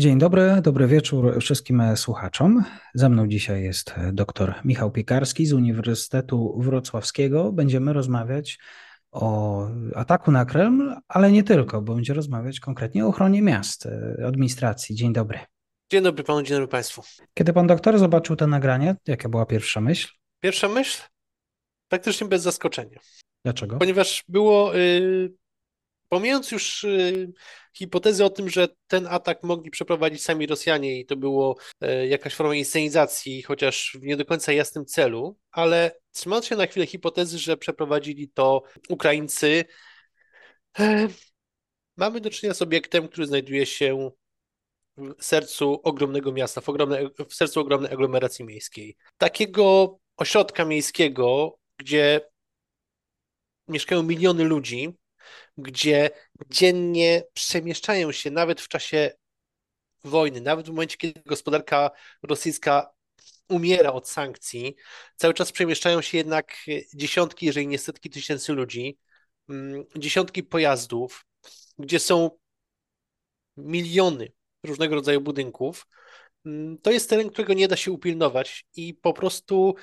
Dzień dobry, dobry wieczór wszystkim słuchaczom. Ze mną dzisiaj jest dr Michał Piekarski z Uniwersytetu Wrocławskiego. Będziemy rozmawiać o ataku na Kreml, ale nie tylko, bo będzie rozmawiać konkretnie o ochronie miast, administracji. Dzień dobry. Dzień dobry panu, dzień dobry państwu. Kiedy pan doktor zobaczył to nagranie, jaka była pierwsza myśl? Pierwsza myśl? Praktycznie bez zaskoczenia. Dlaczego? Ponieważ było, yy, pomijając już yy, hipotezy o tym, że ten atak mogli przeprowadzić sami Rosjanie i to było yy, jakaś forma inscenizacji, chociaż w nie do końca jasnym celu, ale trzymając się na chwilę hipotezy, że przeprowadzili to Ukraińcy, e, mamy do czynienia z obiektem, który znajduje się w sercu ogromnego miasta, w, ogromne, w sercu ogromnej aglomeracji miejskiej. Takiego ośrodka miejskiego, gdzie mieszkają miliony ludzi, gdzie dziennie przemieszczają się nawet w czasie wojny, nawet w momencie, kiedy gospodarka rosyjska umiera od sankcji, cały czas przemieszczają się jednak dziesiątki, jeżeli nie setki tysięcy ludzi, mm, dziesiątki pojazdów, gdzie są miliony różnego rodzaju budynków. Mm, to jest teren, którego nie da się upilnować i po prostu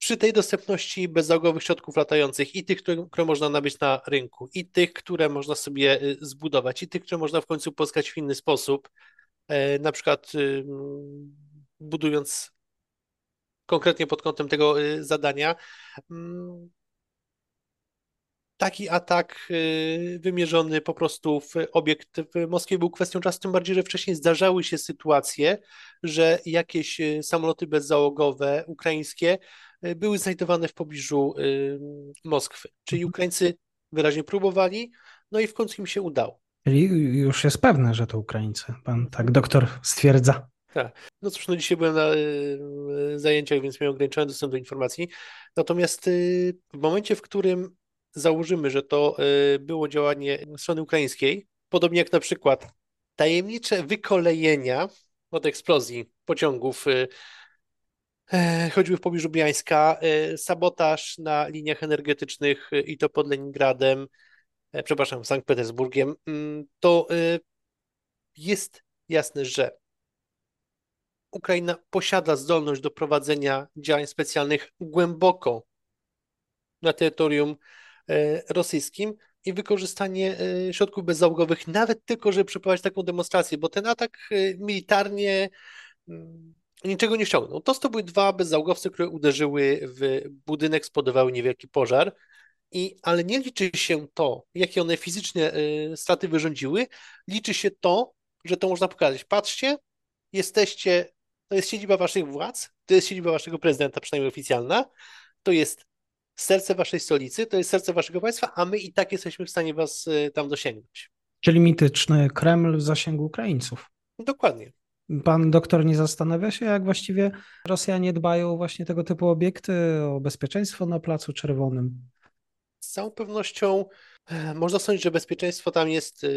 przy tej dostępności bezzałogowych środków latających i tych, które, które, można nabyć na rynku, i tych, które można sobie y, zbudować, i tych, które można w końcu pozyskać w inny sposób, e, na przykład y, budując konkretnie pod kątem tego y, zadania, mm, taki atak wymierzony po prostu w obiekt w Moskwie był kwestią czasu, tym bardziej, że wcześniej zdarzały się sytuacje, że jakieś samoloty bezzałogowe ukraińskie były znajdowane w pobliżu Moskwy. Czyli mhm. Ukraińcy wyraźnie próbowali, no i w końcu im się udało. Czyli już jest pewne, że to Ukraińcy. Pan tak doktor stwierdza. Tak. No cóż, no dzisiaj byłem na y, zajęciach, więc miałem ograniczony dostęp do informacji. Natomiast y, w momencie, w którym założymy, że to y, było działanie strony ukraińskiej, podobnie jak na przykład tajemnicze wykolejenia od eksplozji pociągów E, choćby w pobliżu Biańska, e, sabotaż na liniach energetycznych e, i to pod Leningradem, przepraszam, Sankt Petersburgiem, mm, to jest jasne, że Ukraina posiada zdolność do prowadzenia działań specjalnych głęboko na terytorium rosyjskim i wykorzystanie środków bezzałogowych, nawet tylko, żeby przeprowadzić taką demonstrację, bo ten atak militarnie mm, niczego nie ściągnął. To, to były dwa bezzałogowce, które uderzyły w budynek, spowodowały niewielki pożar. I, ale nie liczy się to, jakie one fizycznie straty wyrządziły, liczy się to, że to można pokazać. Patrzcie, jesteście, to jest siedziba waszych władz, to jest siedziba waszego prezydenta, przynajmniej oficjalna, to jest serce waszej stolicy, to jest serce waszego państwa, a my i tak jesteśmy w stanie was y, tam dosięgnąć. Czyli mityczny Kreml w zasięgu Ukraińców. Dokładnie. Pan doktor nie zastanawia się, jak właściwie Rosjanie dbają właśnie tego typu obiekty, o bezpieczeństwo na Placu Czerwonym? Z całą pewnością e, można sądzić, że bezpieczeństwo tam jest e,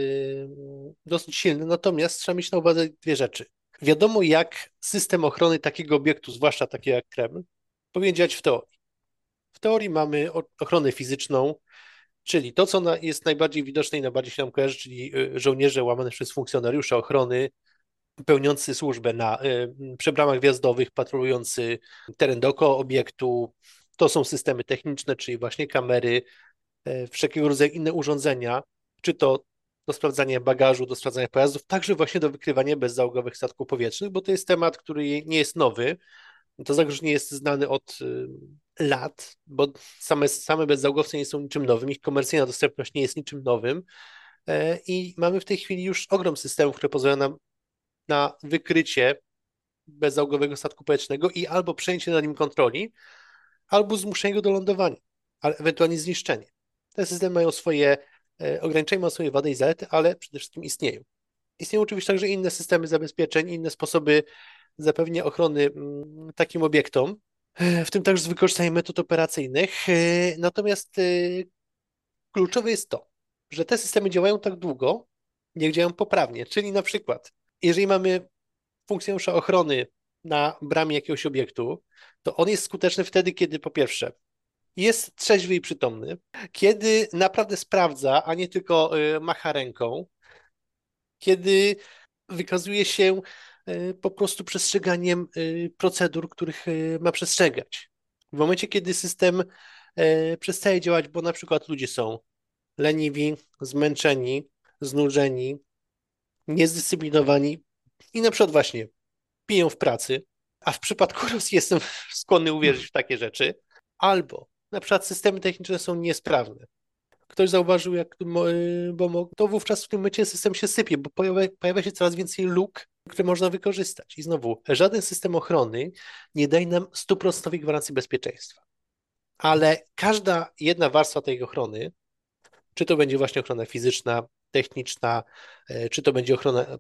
dosyć silne, natomiast trzeba mieć na uwadze dwie rzeczy. Wiadomo, jak system ochrony takiego obiektu, zwłaszcza takiego jak Kreml, powinien działać w teorii. W teorii mamy ochronę fizyczną, czyli to, co jest najbardziej widoczne i najbardziej się nam kojarzy, czyli e, żołnierze łamane przez funkcjonariusze ochrony, pełniący służbę na y, przy bramach wjazdowych, patrolujący teren dookoła obiektu. To są systemy techniczne, czyli właśnie kamery, y, wszelkiego rodzaju inne urządzenia, czy to do sprawdzania bagażu, do sprawdzania pojazdów, także właśnie do wykrywania bezzałogowych statków powietrznych, bo to jest temat, który nie jest nowy. To zagrożenie jest znane od y, lat, bo same, same bezzałogowce nie są niczym nowym, ich komercyjna dostępność nie jest niczym nowym. E, I mamy w tej chwili już ogrom systemów, które pozwalają nam na wykrycie bezzałogowego statku powietrznego i albo przejęcie na nim kontroli, albo zmuszenie go do lądowania, ale ewentualnie zniszczenie. Te systemy mają swoje e, ograniczenia, mają swoje wady i zalety, ale przede wszystkim istnieją. Istnieją oczywiście także inne systemy zabezpieczeń, inne sposoby zapewnienia ochrony mm, takim obiektom, w tym także z wykorzystaniem metod operacyjnych. E, natomiast kluczowe jest to, że te systemy działają tak długo, niech działają poprawnie. Czyli na przykład, jeżeli mamy funkcjonariusza ochrony na bramie jakiegoś obiektu, to on jest skuteczny wtedy, kiedy po pierwsze jest trzeźwy i przytomny, kiedy naprawdę sprawdza, a nie tylko y, macha ręką, kiedy wykazuje się po prostu przestrzeganiem y, procedur, których ma przestrzegać. W momencie, kiedy system przestaje działać, bo na przykład ludzie są leniwi, zmęczeni, znużeni, niezdyscyplinowani i na przykład właśnie piją w pracy, a w przypadku Rosji jestem skłonny uwierzyć w takie rzeczy, albo na przykład systemy techniczne są niesprawne. Ktoś zauważył, jak, bo to wówczas w tym momencie system się sypie, bo pojawia, pojawia się coraz więcej luk, które można wykorzystać. I znowu, żaden system ochrony nie daje nam stuprocentowej gwarancji bezpieczeństwa. Ale każda jedna warstwa tej ochrony, czy to będzie właśnie ochrona fizyczna, techniczna, e, czy to będzie ochrona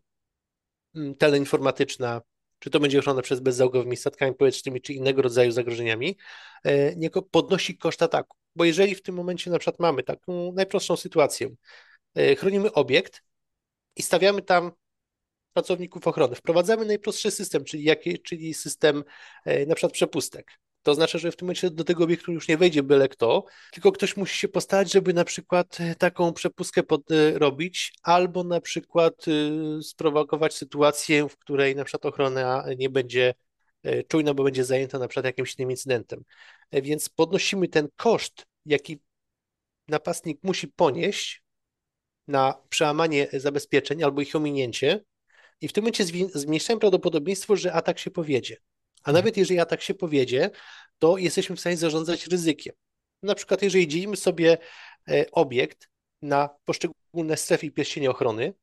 mm, teleinformatyczna, czy to będzie ochrona przez bezzałogowymi statkami powietrznymi, czy innego rodzaju zagrożeniami, e, niejako podnosi koszt ataku. Bo jeżeli w tym momencie na przykład mamy taką najprostszą sytuację, e, chronimy obiekt i stawiamy tam pracowników ochrony, wprowadzamy najprostszy system, czyli, jaki, czyli system na przykład przepustek. To oznacza, że w tym momencie do tego obiektu już nie wejdzie byle kto, tylko ktoś musi się postarać, żeby na przykład e, taką przepustkę robić, albo na przykład e, sprowokować sytuację, w której na przykład ochrona nie będzie e, czujna, bo będzie zajęta na przykład jakimś innym incydentem. Więc podnosimy ten koszt, jaki napastnik musi ponieść na przełamanie zabezpieczeń albo ich ominięcie i w tym momencie zmniejszamy prawdopodobieństwo, że atak się powiedzie. A nawet jeżeli atak się powiedzie, to jesteśmy w stanie zarządzać ryzykiem. Na przykład, jeżeli dzielimy sobie e, obiekt na poszczególne strefy i pierścienie ochrony,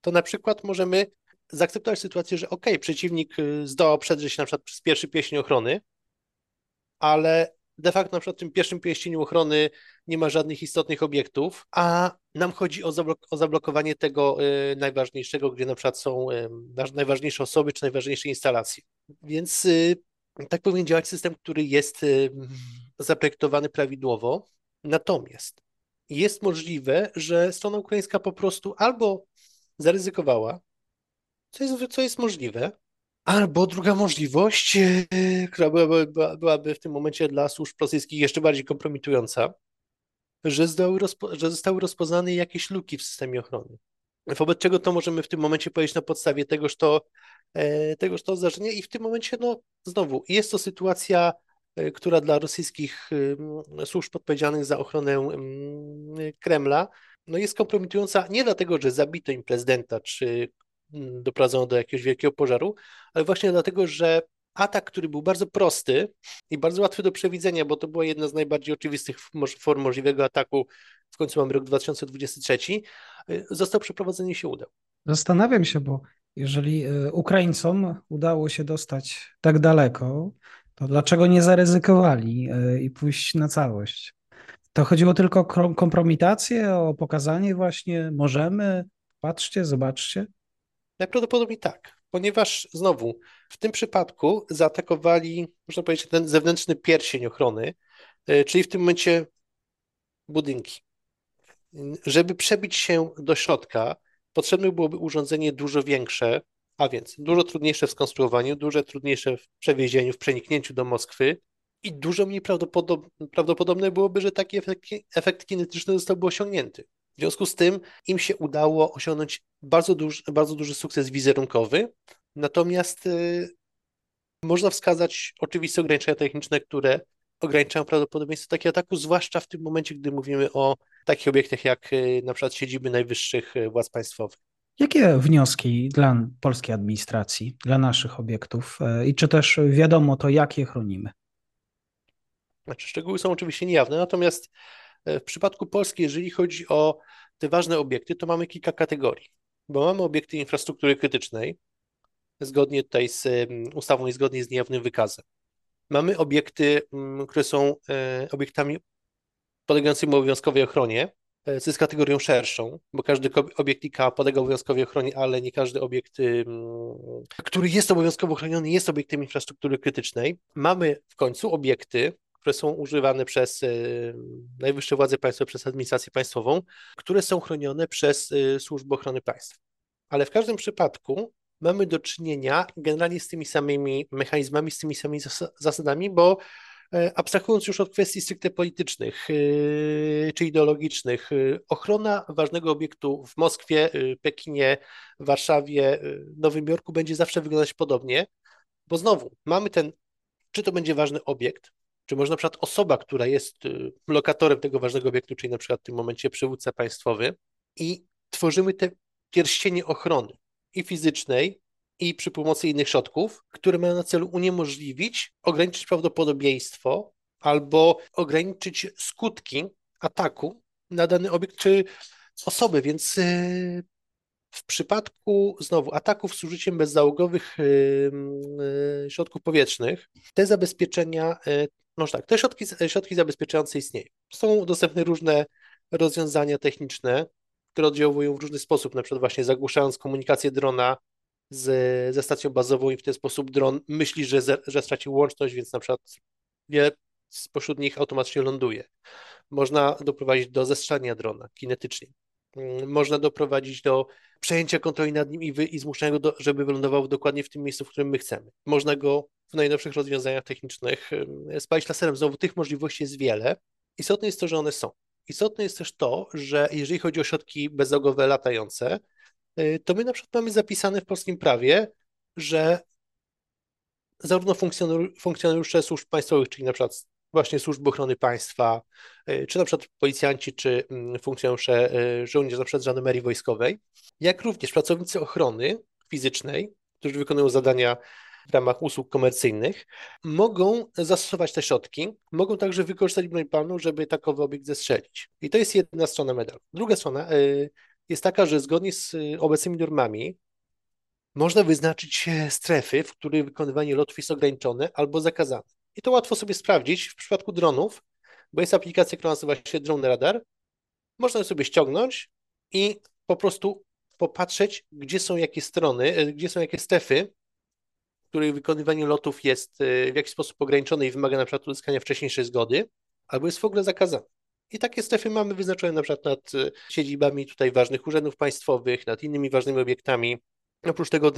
to na przykład możemy zaakceptować sytuację, że ok, przeciwnik y, zdołał przedrzeć na przykład przez pierwszy pierścień ochrony, ale de facto na przykład w tym pierwszym pierścieniu ochrony nie ma żadnych istotnych obiektów, a nam chodzi o, zablok o zablokowanie tego y, najważniejszego, gdzie na przykład są y, najważniejsze osoby czy najważniejsze instalacje. Więc y, tak powinien działać system, który jest y, zaprojektowany prawidłowo. Natomiast jest możliwe, że strona ukraińska po prostu albo zaryzykowała, co jest, co jest możliwe, Albo druga możliwość, e, która byłaby, byłaby w tym momencie dla służb rosyjskich jeszcze bardziej kompromitująca, że, rozpo, że zostały rozpoznane jakieś luki w systemie ochrony. Wobec czego to możemy w tym momencie powiedzieć na podstawie tegoż to, e, tegoż to zdarzenia i w tym momencie, no znowu, jest to sytuacja, e, która dla rosyjskich służb odpowiedzialnych za ochronę Kremla, no jest kompromitująca nie dlatego, że zabito im prezydenta, czy doprowadzono do jakiegoś wielkiego pożaru, ale właśnie dlatego, że atak, który był bardzo prosty i bardzo łatwy do przewidzenia, bo to była jedna z najbardziej oczywistych form możliwego ataku, w końcu mamy rok 2023, y, został przeprowadzony i się udał. Zastanawiam się, bo jeżeli y, Ukraińcom udało się dostać tak daleko, to dlaczego nie zaryzykowali y, i pójść na całość? To chodziło tylko o kompromitację, o pokazanie właśnie możemy, patrzcie, zobaczcie. Najprawdopodobniej tak, ponieważ znowu w tym przypadku zaatakowali, można powiedzieć, ten zewnętrzny pierścień ochrony, e, czyli w tym momencie budynki. Żeby przebić się do środka, potrzebne byłoby urządzenie dużo większe, a więc dużo trudniejsze w skonstruowaniu, dużo trudniejsze w przewiezieniu, w przeniknięciu do Moskwy i dużo mniej prawdopodobne byłoby, że taki efekt, efekt kinetyczny zostałby osiągnięty. W związku z tym im się udało osiągnąć bardzo duży, bardzo duży sukces wizerunkowy, natomiast y, można wskazać oczywiste ograniczenia techniczne, które ograniczają prawdopodobieństwo takiego ataku, zwłaszcza w tym momencie, gdy mówimy o takich obiektach jak y, na przykład siedziby najwyższych y, władz państwowych. Jakie wnioski dla polskiej administracji, dla naszych obiektów i czy też wiadomo to, jak je chronimy? Znaczy, szczegóły są oczywiście niejawne, natomiast w przypadku Polski, jeżeli chodzi o te ważne obiekty, to mamy kilka kategorii, bo mamy obiekty infrastruktury krytycznej, zgodnie tutaj z ustawą i zgodnie z niejawnym wykazem. Mamy obiekty, które są e, obiektami podlegającym obowiązkowej ochronie, co jest kategorią szerszą, bo każdy obiekt IKA podlega obowiązkowej ochronie, ale nie każdy obiekt, który jest obowiązkowo chroniony, jest obiektem infrastruktury krytycznej. Mamy w końcu obiekty, które są używane przez najwyższe władze państwowe, przez administrację państwową, które są chronione przez służby ochrony państwa. Ale w każdym przypadku mamy do czynienia generalnie z tymi samymi mechanizmami, z tymi samymi zasadami, bo e, abstrahując już od kwestii stricte politycznych e, czy ideologicznych, ochrona ważnego obiektu w Moskwie, Pekinie, Warszawie, Nowym Jorku będzie zawsze wyglądać podobnie, bo znowu mamy ten, czy to będzie ważny obiekt, czy może na przykład osoba, która jest lokatorem tego ważnego obiektu, czyli na przykład w tym momencie przywódca państwowy i tworzymy te pierścienie ochrony i fizycznej, i przy pomocy innych środków, które mają na celu uniemożliwić, ograniczyć prawdopodobieństwo albo ograniczyć skutki ataku na dany obiekt czy osoby, więc y, w przypadku znowu ataków z użyciem bezzałogowych y, y, środków powietrznych, te zabezpieczenia, może tak, te środki, środki zabezpieczające istnieją. Są dostępne różne rozwiązania techniczne, które oddziałują w różny sposób, na przykład właśnie zagłuszając komunikację drona z, ze stacją bazową i w ten sposób dron myśli, że, że stracił łączność, więc na przykład wiele spośród nich automatycznie ląduje. Można doprowadzić do zestrzania drona kinetycznie. Mm, można doprowadzić do przejęcia kontroli nad nim i, wy, i zmuszenia go, żeby wylądował dokładnie w tym miejscu, w którym my chcemy. Można go w najnowszych rozwiązaniach technicznych spalić laserem. Znowu tych możliwości jest wiele. Istotne jest to, że one są. Istotne jest też to, że jeżeli chodzi o środki bezzałogowe latające, y, to my na przykład mamy zapisane w polskim prawie, że zarówno funkcjonariusze służb państwowych, czyli na przykład właśnie służby ochrony państwa, y, czy na przykład policjanci, czy mm, funkcjonariusze y, żołnierze na przykład żandarmerii wojskowej, jak również pracownicy ochrony fizycznej, którzy wykonują zadania w ramach usług komercyjnych, mogą zastosować te środki, mogą także wykorzystać broń palną, żeby takowy obiekt zestrzelić. I to jest jedna strona medalu. Druga strona y, jest taka, że zgodnie z obecnymi normami można wyznaczyć strefy, w których wykonywanie lotów jest ograniczone albo zakazane. I to łatwo sobie sprawdzić w przypadku dronów, bo jest aplikacja, która nazywa się Drone Radar. Można sobie ściągnąć i po prostu popatrzeć, gdzie są jakie strony, y, gdzie są jakie strefy, których wykonywanie lotów jest y, w jakiś sposób ograniczone i wymaga na przykład uzyskania wcześniejszej zgody, albo jest w ogóle zakazane. I takie strefy mamy wyznaczone na przykład nad y, siedzibami tutaj ważnych urzędów państwowych, nad innymi ważnymi obiektami. Oprócz tego,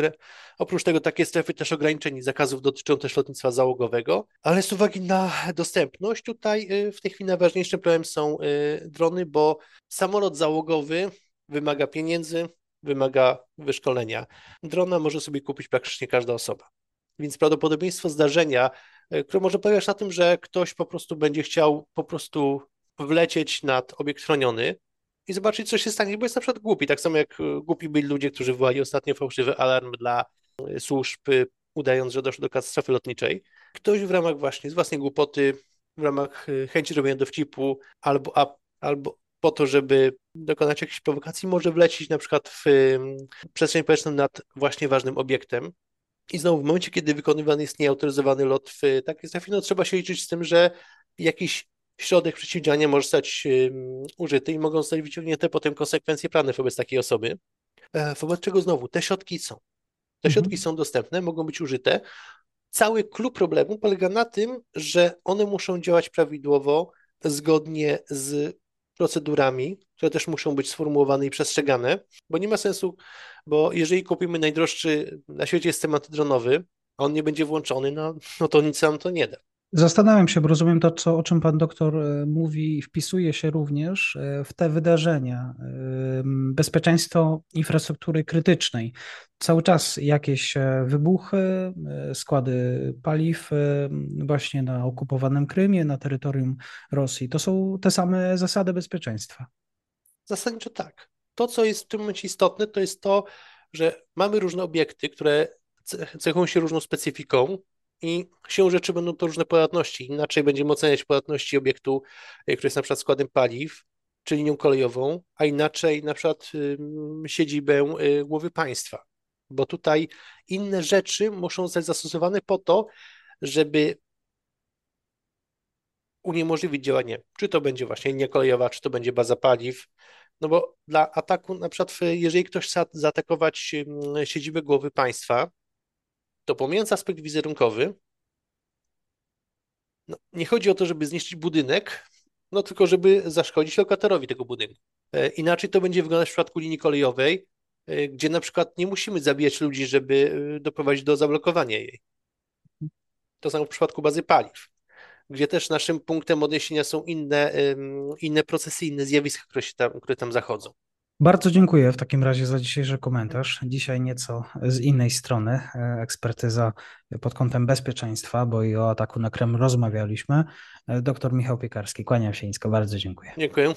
oprócz tego takie strefy też ograniczeń i zakazów dotyczą też lotnictwa załogowego, ale z uwagi na dostępność tutaj y, w tej chwili najważniejszym problemem są drony, bo samolot załogowy wymaga pieniędzy, wymaga wyszkolenia. Drona może sobie kupić praktycznie każda osoba. Więc prawdopodobieństwo zdarzenia, e, które może polegać na tym, że ktoś po prostu będzie chciał po prostu wlecieć nad obiekt chroniony i zobaczyć, co się stanie, bo jest na przykład głupi, tak samo jak e, głupi byli ludzie, którzy wywołali ostatnio fałszywy alarm dla e, służb, udając, że doszło do katastrofy lotniczej. Ktoś w ramach właśnie z własnej głupoty, w ramach chęci robienia dowcipu albo, albo po to, żeby dokonać jakiejś prowokacji, może wlecieć na przykład w przestrzeń powietrzną nad właśnie ważnym obiektem, i znowu w momencie, kiedy wykonywany jest nieautoryzowany lot w takiej strefie, no trzeba się liczyć z tym, że jakiś środek przeciwdziałania może zostać użyty i mogą zostać wyciągnięte potem konsekwencje prawne wobec takiej osoby. E, wobec czego znowu te środki są. Te mhm. środki są dostępne, mogą być użyte. Cały klub problemu polega na tym, że one muszą działać prawidłowo, zgodnie z procedurami, które też muszą być sformułowane i przestrzegane, bo nie ma sensu, bo jeżeli kupimy najdroższy na świecie system antydronowy, a on nie będzie włączony, no, no to nic nam to nie da. Zastanawiam się, bo rozumiem to, co, o czym pan doktor e, mówi, wpisuje się również e, w te wydarzenia. E, bezpieczeństwo infrastruktury krytycznej. Cały czas jakieś wybuchy, składy paliw właśnie na okupowanym Krymie, na terytorium Rosji. To są te same zasady bezpieczeństwa. Zasadniczo tak. To, co jest w tym momencie istotne, to jest to, że mamy różne obiekty, które cechują się różną specyfiką, i siłą rzeczy będą to różne podatności. Inaczej będziemy oceniać podatności obiektu, e, który jest na przykład składem paliw, czy linią kolejową, a inaczej na przykład siedzibę e, głowy państwa. Bo tutaj inne rzeczy muszą zostać zastosowane po to, żeby uniemożliwić działanie, czy to będzie właśnie linia kolejowa, czy to będzie baza paliw, no bo dla ataku, na przykład jeżeli ktoś chce zaatakować siedzibę głowy państwa, to pomijając aspekt wizerunkowy, no, nie chodzi o to, żeby zniszczyć budynek, no tylko żeby zaszkodzić lokatorowi tego budynku. E, inaczej to będzie wyglądać w przypadku linii kolejowej, e, gdzie na przykład nie musimy zabijać ludzi, żeby e, doprowadzić do zablokowania jej. To samo w przypadku bazy paliw, gdzie też naszym punktem odniesienia są inne, inne procesy, inne zjawiska, które, tam, które tam zachodzą. Bardzo dziękuję w takim razie za dzisiejszy komentarz. Dzisiaj nieco z innej strony, ekspertyza pod kątem bezpieczeństwa, bo i o ataku na Kreml rozmawialiśmy. Doktor Michał Piekarski, kłaniam się nisko, bardzo dziękuję. Dziękuję.